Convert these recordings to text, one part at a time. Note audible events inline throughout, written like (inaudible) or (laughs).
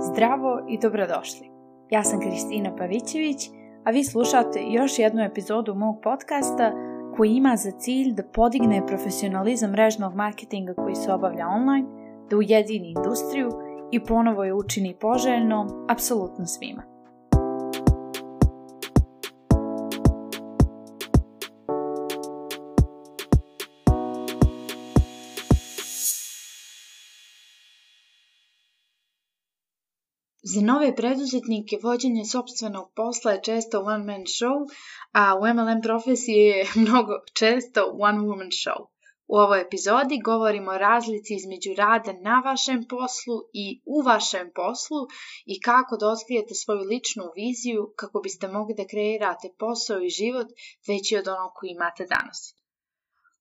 Zdravo i dobrodošli. Ja sam Kristina Pavićević, a vi slušate još jednu epizodu mog podcasta koji ima za cilj da podigne profesionalizam mrežnog marketinga koji se obavlja online, da ujedini industriju i ponovo je učini poželjnom apsolutno svima. Za nove preduzetnike vođenje sobstvenog posla je često one man show, a u MLM profesiji je (laughs) mnogo često one woman show. U ovoj epizodi govorimo o razlici između rada na vašem poslu i u vašem poslu i kako da otkrijete svoju ličnu viziju kako biste mogli da kreirate posao i život veći od onog koji imate danas.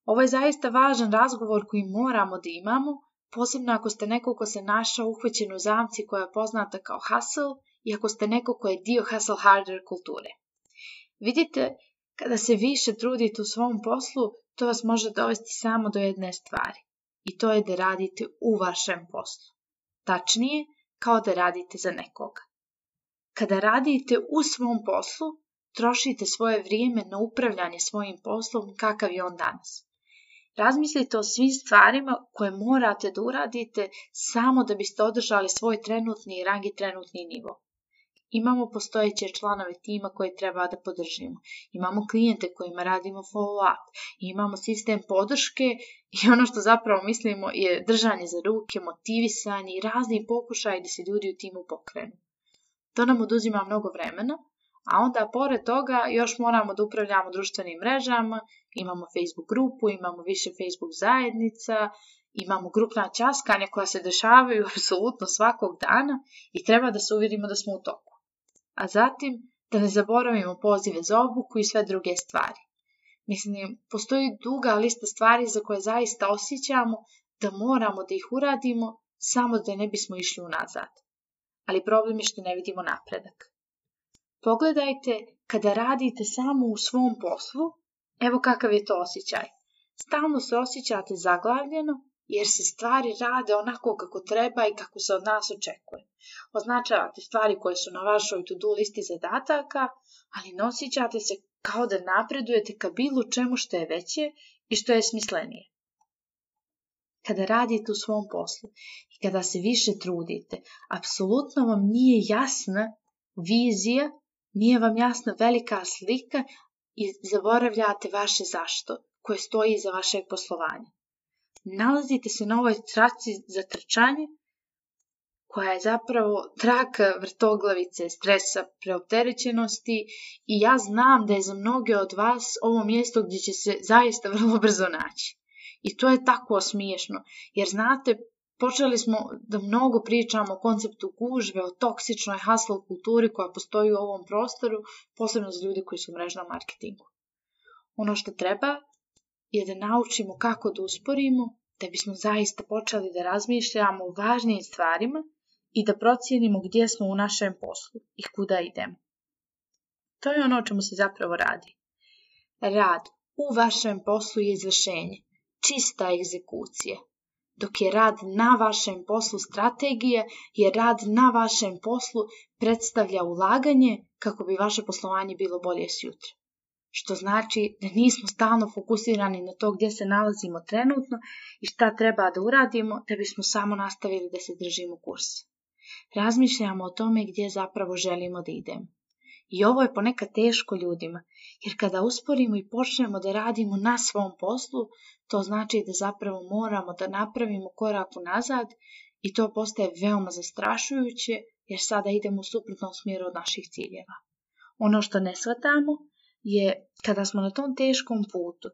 Ovo je zaista važan razgovor koji moramo da imamo posebno ako ste neko ko se našao uhvaćen u zamci koja je poznata kao hustle i ako ste neko ko je dio hustle harder kulture. Vidite, kada se više trudite u svom poslu, to vas može dovesti samo do jedne stvari. I to je da radite u vašem poslu. Tačnije, kao da radite za nekoga. Kada radite u svom poslu, trošite svoje vrijeme na upravljanje svojim poslom kakav je on danas. Razmislite o svim stvarima koje morate da uradite samo da biste održali svoj trenutni rang i trenutni nivo. Imamo postojeće članove tima koje treba da podržimo. Imamo klijente kojima radimo follow-up. Imamo sistem podrške i ono što zapravo mislimo je držanje za ruke, motivisanje i razni pokušaj da se ljudi u timu pokrenu. To nam oduzima mnogo vremena, a onda pored toga još moramo da upravljamo društvenim mrežama, imamo Facebook grupu, imamo više Facebook zajednica, imamo grupna časkanja koja se dešavaju (laughs) apsolutno svakog dana i treba da se uvjerimo da smo u toku. A zatim da ne zaboravimo pozive za obuku i sve druge stvari. Mislim, postoji duga lista stvari za koje zaista osjećamo da moramo da ih uradimo samo da ne bismo išli unazad. Ali problem je što ne vidimo napredak. Pogledajte kada radite samo u svom poslu, evo kakav je to osjećaj. Stalno se osjećate zaglavljeno jer se stvari rade onako kako treba i kako se od nas očekuje. Označavate stvari koje su na vašoj to-do listi zadataka, ali ne osjećate se kao da napredujete ka bilo čemu što je veće i što je smislenije. Kada radite u svom poslu i kada se više trudite, apsolutno vam nije jasna vizija nije vam jasna velika slika i zaboravljate vaše zašto koje stoji iza vašeg poslovanja. Nalazite se na ovoj traci za trčanje koja je zapravo traka vrtoglavice, stresa, preopterećenosti i ja znam da je za mnoge od vas ovo mjesto gdje će se zaista vrlo brzo naći. I to je tako smiješno, jer znate, Počeli smo da mnogo pričamo o konceptu gužve, o toksičnoj hustle kulturi koja postoji u ovom prostoru, posebno za ljude koji su u mrežnom marketingu. Ono što treba je da naučimo kako da usporimo, da bismo zaista počeli da razmišljamo o važnijim stvarima i da procijenimo gdje smo u našem poslu i kuda idemo. To je ono o čemu se zapravo radi. Rad u vašem poslu je izvršenje, čista egzekucija, dok je rad na vašem poslu strategije, jer rad na vašem poslu predstavlja ulaganje kako bi vaše poslovanje bilo bolje sutra. Što znači da nismo stalno fokusirani na to gdje se nalazimo trenutno i šta treba da uradimo da bismo samo nastavili da se držimo kursa. Razmišljamo o tome gdje zapravo želimo da idemo. I ovo je ponekad teško ljudima, jer kada usporimo i počnemo da radimo na svom poslu, to znači da zapravo moramo da napravimo korak nazad i to postaje veoma zastrašujuće, jer sada idemo u suprotnom smjeru od naših ciljeva. Ono što ne shvatamo je kada smo na tom teškom putu,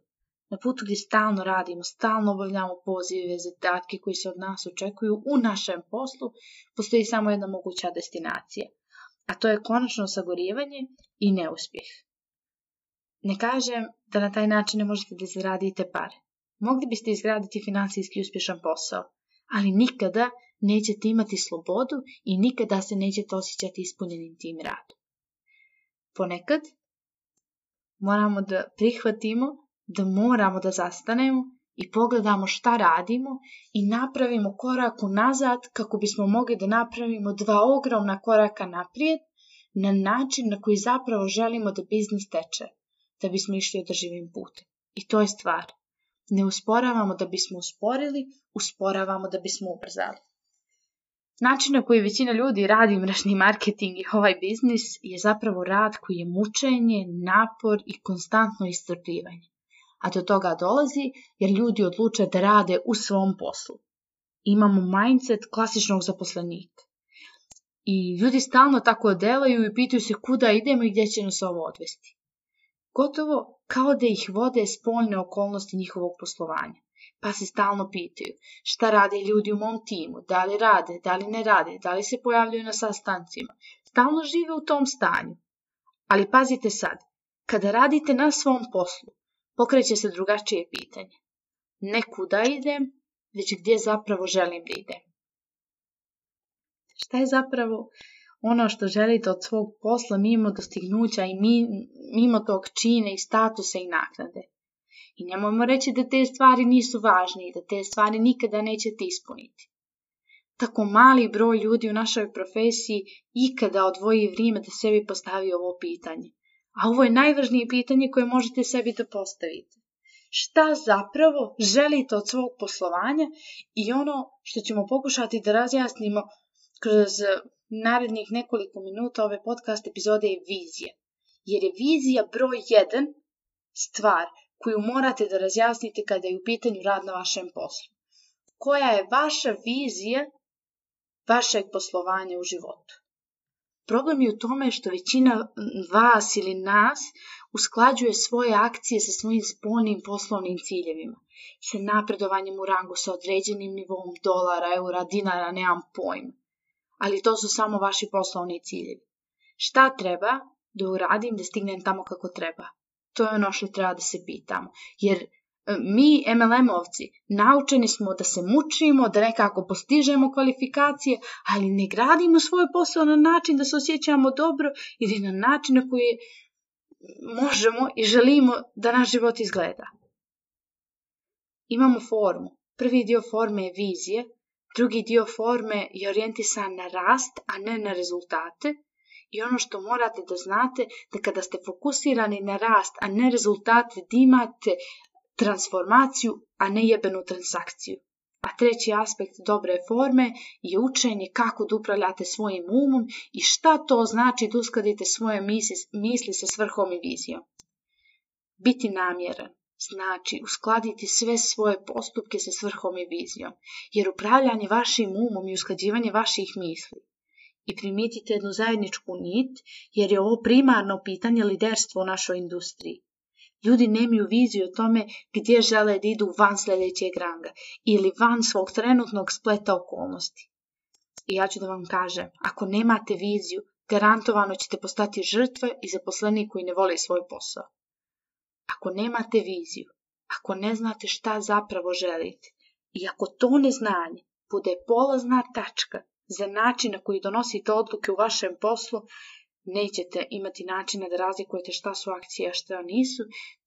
na putu gdje stalno radimo, stalno obavljamo pozive, zadatke koji se od nas očekuju u našem poslu, postoji samo jedna moguća destinacija – a to je konačno sagorivanje i neuspjeh. Ne kažem da na taj način ne možete da zaradite pare. Mogli biste izgraditi financijski uspješan posao, ali nikada nećete imati slobodu i nikada se nećete osjećati ispunjenim tim radom. Ponekad moramo da prihvatimo da moramo da zastanemo i pogledamo šta radimo i napravimo korak nazad kako bismo mogli da napravimo dva ogromna koraka naprijed na način na koji zapravo želimo da biznis teče, da bismo išli održivim putem. I to je stvar. Ne usporavamo da bismo usporili, usporavamo da bismo ubrzali. Način na koji većina ljudi radi mrežni marketing i ovaj biznis je zapravo rad koji je mučenje, napor i konstantno istrpljivanje. A do toga dolazi jer ljudi odluče da rade u svom poslu. Imamo mindset klasičnog zaposlenika. I ljudi stalno tako delaju i pitaju se kuda idemo i gdje će nas ovo odvesti. Gotovo kao da ih vode spoljne okolnosti njihovog poslovanja pa se stalno pitaju šta rade ljudi u mom timu, da li rade, da li ne rade, da li se pojavljuju na sastancima. Stalno žive u tom stanju. Ali pazite sad, kada radite na svom poslu, pokreće se drugačije pitanje. Ne kuda idem, već gdje zapravo želim da idem. Šta je zapravo ono što želite od svog posla mimo dostignuća i mimo tog čine i statusa i naknade? I nemojmo reći da te stvari nisu važne i da te stvari nikada nećete ispuniti. Tako mali broj ljudi u našoj profesiji ikada odvoji vrijeme da sebi postavi ovo pitanje. A ovo je najvažnije pitanje koje možete sebi da postavite. Šta zapravo želite od svog poslovanja i ono što ćemo pokušati da razjasnimo kroz narednih nekoliko minuta ove podcast epizode je vizija. Jer je vizija broj jedan stvar koju morate da razjasnite kada je u pitanju rad na vašem poslu. Koja je vaša vizija vašeg poslovanja u životu? Problem je u tome što većina vas ili nas usklađuje svoje akcije sa svojim spolnim poslovnim ciljevima, sa napredovanjem u rangu, sa određenim nivom dolara, eura, dinara, nemam pojma. Ali to su samo vaši poslovni ciljevi. Šta treba da uradim da stignem tamo kako treba? To je ono što treba da se pitamo. Jer mi MLM-ovci naučeni smo da se mučimo, da nekako postižemo kvalifikacije, ali ne gradimo svoj posao na način da se osjećamo dobro ili na način na koji možemo i želimo da naš život izgleda. Imamo formu. Prvi dio forme je vizije, drugi dio forme je orijentisan na rast, a ne na rezultate. I ono što morate da znate, da kada ste fokusirani na rast, a ne rezultate, da imate transformaciju, a ne jebenu transakciju. A treći aspekt dobre forme je učenje kako da upravljate svojim umom i šta to znači da uskladite svoje misli, misli sa svrhom i vizijom. Biti namjeran znači uskladiti sve svoje postupke sa svrhom i vizijom, jer upravljanje vašim umom i usklađivanje vaših misli i primijetite jednu zajedničku nit, jer je ovo primarno pitanje liderstva u našoj industriji. Ljudi nemaju viziju o tome gdje žele da idu van sljedećeg ranga ili van svog trenutnog spleta okolnosti. I ja ću da vam kažem, ako nemate viziju, garantovano ćete postati žrtve i zaposleni koji ne vole svoj posao. Ako nemate viziju, ako ne znate šta zapravo želite i ako to neznanje bude polazna tačka za način na koji donosite odluke u vašem poslu, nećete imati načina da razlikujete šta su akcije, a šta nisu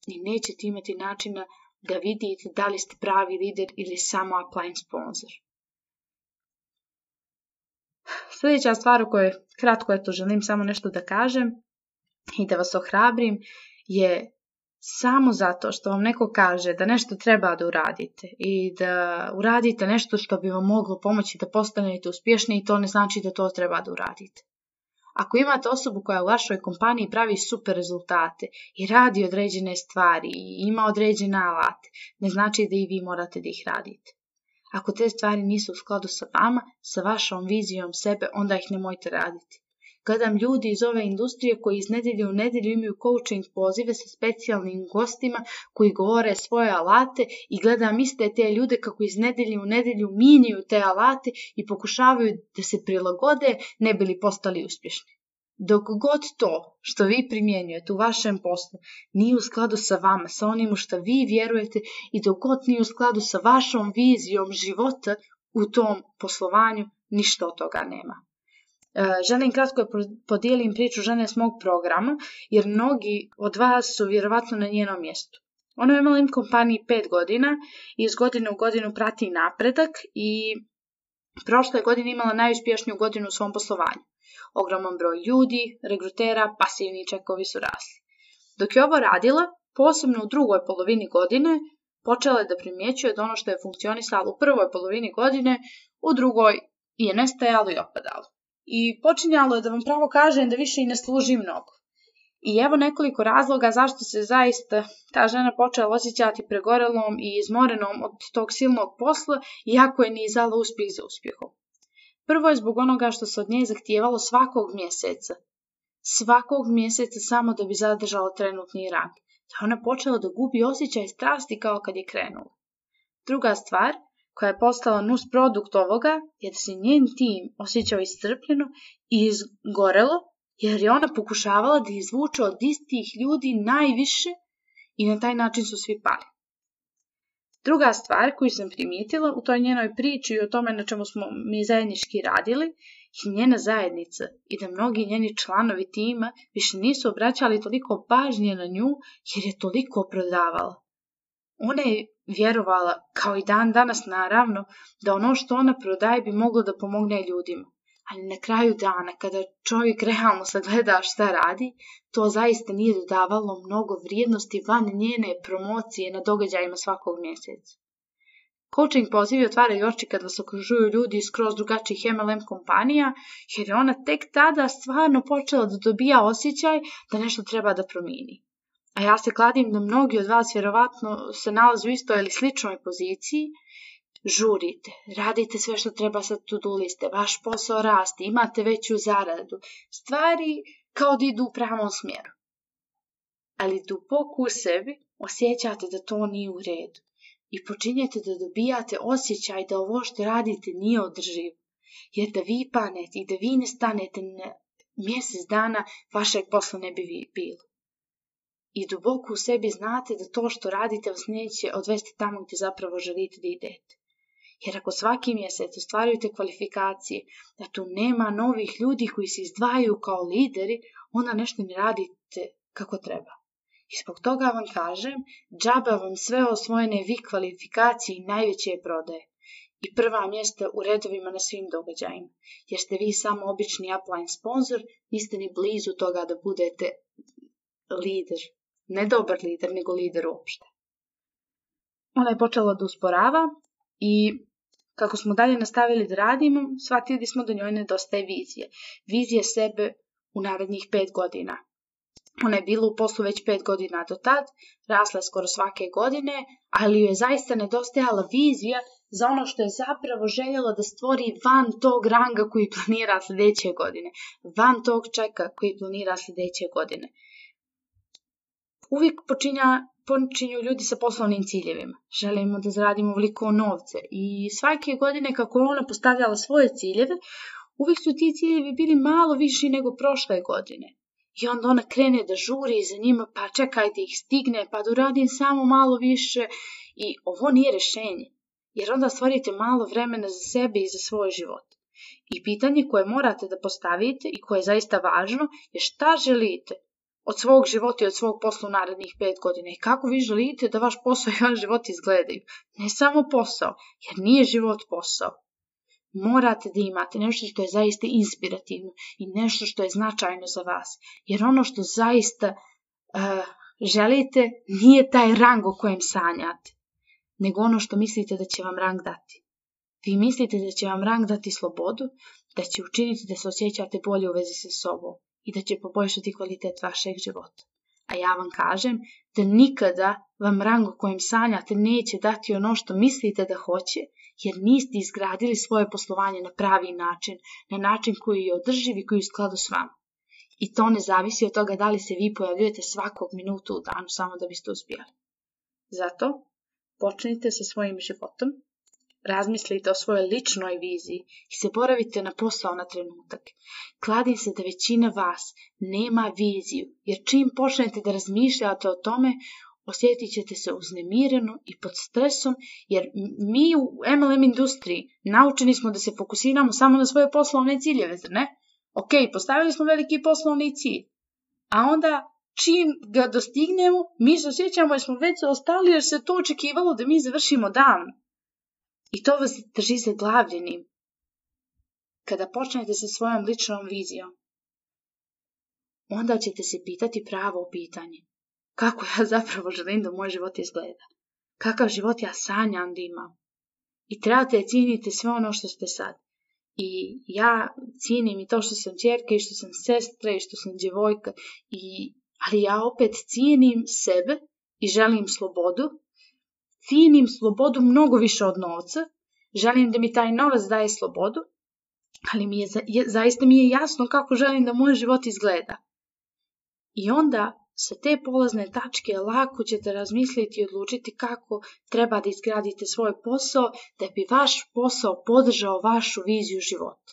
i nećete imati načina da vidite da li ste pravi lider ili samo upline sponsor. Sljedeća stvar o kojoj kratko eto želim samo nešto da kažem i da vas ohrabrim je samo zato što vam neko kaže da nešto treba da uradite i da uradite nešto što bi vam moglo pomoći da postanete uspješni i to ne znači da to treba da uradite. Ako imate osobu koja u vašoj kompaniji pravi super rezultate i radi određene stvari i ima određene alate, ne znači da i vi morate da ih radite. Ako te stvari nisu u skladu sa vama, sa vašom vizijom sebe, onda ih nemojte raditi. Gledam ljudi iz ove industrije koji iz nedelje u nedelju imaju coaching pozive sa specijalnim gostima koji govore svoje alate i gledam iste te ljude kako iz nedelje u nedelju miniju te alate i pokušavaju da se prilagode ne bili postali uspješni. Dok god to što vi primjenjujete u vašem poslu nije u skladu sa vama, sa onim što vi vjerujete i dok god nije u skladu sa vašom vizijom života u tom poslovanju, ništa od toga nema. E, želim kratko podijelim priču žene s mog programa, jer mnogi od vas su vjerovatno na njenom mjestu. Ona je MLM kompaniji pet godina i iz godine u godinu prati napredak i prošle godine imala najuspješniju godinu u svom poslovanju. Ogroman broj ljudi, regrutera, pasivni čekovi su rasli. Dok je ovo radila, posebno u drugoj polovini godine, počela je da primjećuje da ono što je funkcionisalo u prvoj polovini godine, u drugoj je nestajalo i opadalo. I počinjalo je da vam pravo kažem da više i ne služi mnogo. I evo nekoliko razloga zašto se zaista ta žena počela osjećati pregorelom i izmorenom od tog silnog posla, iako je nizala uspjeh za uspjehom. Prvo je zbog onoga što se od nje zahtijevalo svakog mjeseca. Svakog mjeseca samo da bi zadržala trenutni rang. Da ona počela da gubi osjećaj strasti kao kad je krenula. Druga stvar, koja je postala nus produkt ovoga, je da se njen tim osjećao iscrpljeno i izgorelo jer je ona pokušavala da izvuče od istih ljudi najviše i na taj način su svi pali. Druga stvar koju sam primijetila u toj njenoj priči i o tome na čemu smo mi zajednički radili je njena zajednica i da mnogi njeni članovi tima više nisu obraćali toliko pažnje na nju jer je toliko prodavala. Ona je vjerovala, kao i dan danas naravno, da ono što ona prodaje bi moglo da pomogne ljudima ali na kraju dana, kada čovjek realno sagleda šta radi, to zaista nije dodavalo mnogo vrijednosti van njene promocije na događajima svakog mjeseca. Coaching pozivi otvaraju oči kad vas okružuju ljudi skroz drugačijih MLM kompanija, jer je ona tek tada stvarno počela da dobija osjećaj da nešto treba da promijeni. A ja se kladim da mnogi od vas vjerovatno se nalaze u istoj ili sličnoj poziciji žurite, radite sve što treba sa to-do liste, vaš posao raste, imate veću zaradu, stvari kao da idu u pravom smjeru. Ali duboko u sebi osjećate da to nije u redu i počinjete da dobijate osjećaj da ovo što radite nije održivo. Jer da vi panete i da vi ne stanete na mjesec dana, vašeg posla ne bi bilo. I duboko u sebi znate da to što radite vas neće odvesti tamo gdje zapravo želite da idete. Jer ako svaki mjesec ostvarujete kvalifikacije, da tu nema novih ljudi koji se izdvajaju kao lideri, onda nešto ne radite kako treba. I zbog toga vam kažem, džaba vam sve osvojene vi kvalifikacije i najveće je prodaje. I prva mjesta u redovima na svim događajima. Jer ste vi samo obični upline sponsor, niste ni blizu toga da budete lider. Ne dobar lider, nego lider uopšte. Ona je počela da usporava i kako smo dalje nastavili da radimo, shvatili smo da njoj nedostaje vizije. Vizije sebe u narednih pet godina. Ona je bila u poslu već pet godina do tad, rasla je skoro svake godine, ali joj je zaista nedostajala vizija za ono što je zapravo željela da stvori van tog ranga koji planira sljedeće godine, van tog čeka koji planira sljedeće godine. Uvijek počinja počinju ljudi sa poslovnim ciljevima. Želimo da zaradimo veliko novce i svake godine kako je ona postavljala svoje ciljeve, uvijek su ti ciljevi bili malo viši nego prošle godine. I onda ona krene da žuri za njima, pa čekajte ih stigne, pa da uradim samo malo više. I ovo nije rješenje, jer onda stvorite malo vremena za sebe i za svoj život. I pitanje koje morate da postavite i koje je zaista važno je šta želite od svog života i od svog posla u narednih pet godina i kako vi želite da vaš posao i vaš život izgledaju. Ne samo posao, jer nije život posao. Morate da imate nešto što je zaista inspirativno i nešto što je značajno za vas. Jer ono što zaista uh, želite nije taj rang o kojem sanjate, nego ono što mislite da će vam rang dati. Vi mislite da će vam rang dati slobodu, da će učiniti da se osjećate bolje u vezi sa sobom i da će poboljšati kvalitet vašeg života. A ja vam kažem da nikada vam rang u kojem sanjate neće dati ono što mislite da hoće, jer niste izgradili svoje poslovanje na pravi način, na način koji je održiv i koji je u skladu s vama. I to ne zavisi od toga da li se vi pojavljujete svakog minuta u danu samo da biste uspjeli. Zato počnite sa svojim životom Razmislite o svojoj ličnoj viziji i se boravite na posao na trenutak. Kladim se da većina vas nema viziju, jer čim počnete da razmišljate o tome, osjetit ćete se uznemireno i pod stresom, jer mi u MLM industriji naučeni smo da se fokusiramo samo na svoje poslovne ciljeve, zar ne? Ok, postavili smo veliki poslovni cilj, a onda čim ga dostignemo, mi se osjećamo jer smo već ostali jer se to očekivalo da mi završimo dan. I to vas drži zaglavljenim. Kada počnete sa svojom ličnom vizijom, onda ćete se pitati pravo pitanje. Kako ja (laughs) zapravo želim da moj život izgleda? Kakav život ja sanjam da imam? I trebate cijeniti sve ono što ste sad. I ja cijenim i to što sam čerka i što sam sestra i što sam djevojka. I, ali ja opet cijenim sebe i želim slobodu. Cijenim slobodu mnogo više od novca. Želim da mi taj novac daje slobodu. Ali mi je, zaista mi je jasno kako želim da moj život izgleda. I onda sa te polazne tačke lako ćete razmisliti i odlučiti kako treba da izgradite svoj posao da bi vaš posao podržao vašu viziju života.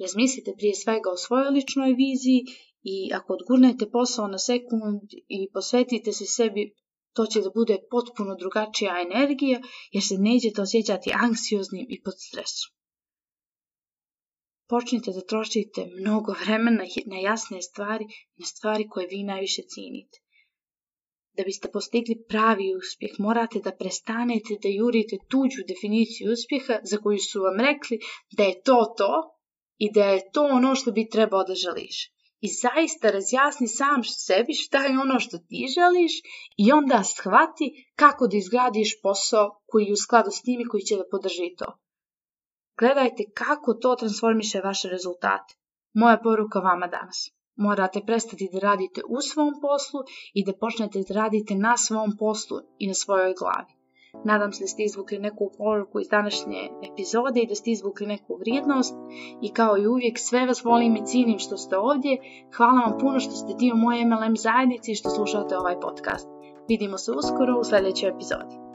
Razmislite prije svega o svojoj ličnoj viziji i ako odgurnete posao na sekund i posvetite se sebi, to će da bude potpuno drugačija energija jer se nećete osjećati anksioznim i pod stresom počnite da trošite mnogo vremena na jasne stvari, na stvari koje vi najviše cijenite. Da biste postigli pravi uspjeh, morate da prestanete da jurite tuđu definiciju uspjeha za koju su vam rekli da je to to i da je to ono što bi trebao da želiš. I zaista razjasni sam sebi šta je ono što ti želiš i onda shvati kako da izgradiš posao koji je u skladu s tim i koji će da podrži to. Gledajte kako to transformiše vaše rezultate. Moja poruka vama danas. Morate prestati da radite u svom poslu i da počnete da radite na svom poslu i na svojoj glavi. Nadam se da ste izvukli neku poruku iz današnje epizode i da ste izvukli neku vrijednost i kao i uvijek sve vas volim i cijenim što ste ovdje. Hvala vam puno što ste dio moje MLM zajednice i što slušate ovaj podcast. Vidimo se uskoro u sljedećoj epizodi.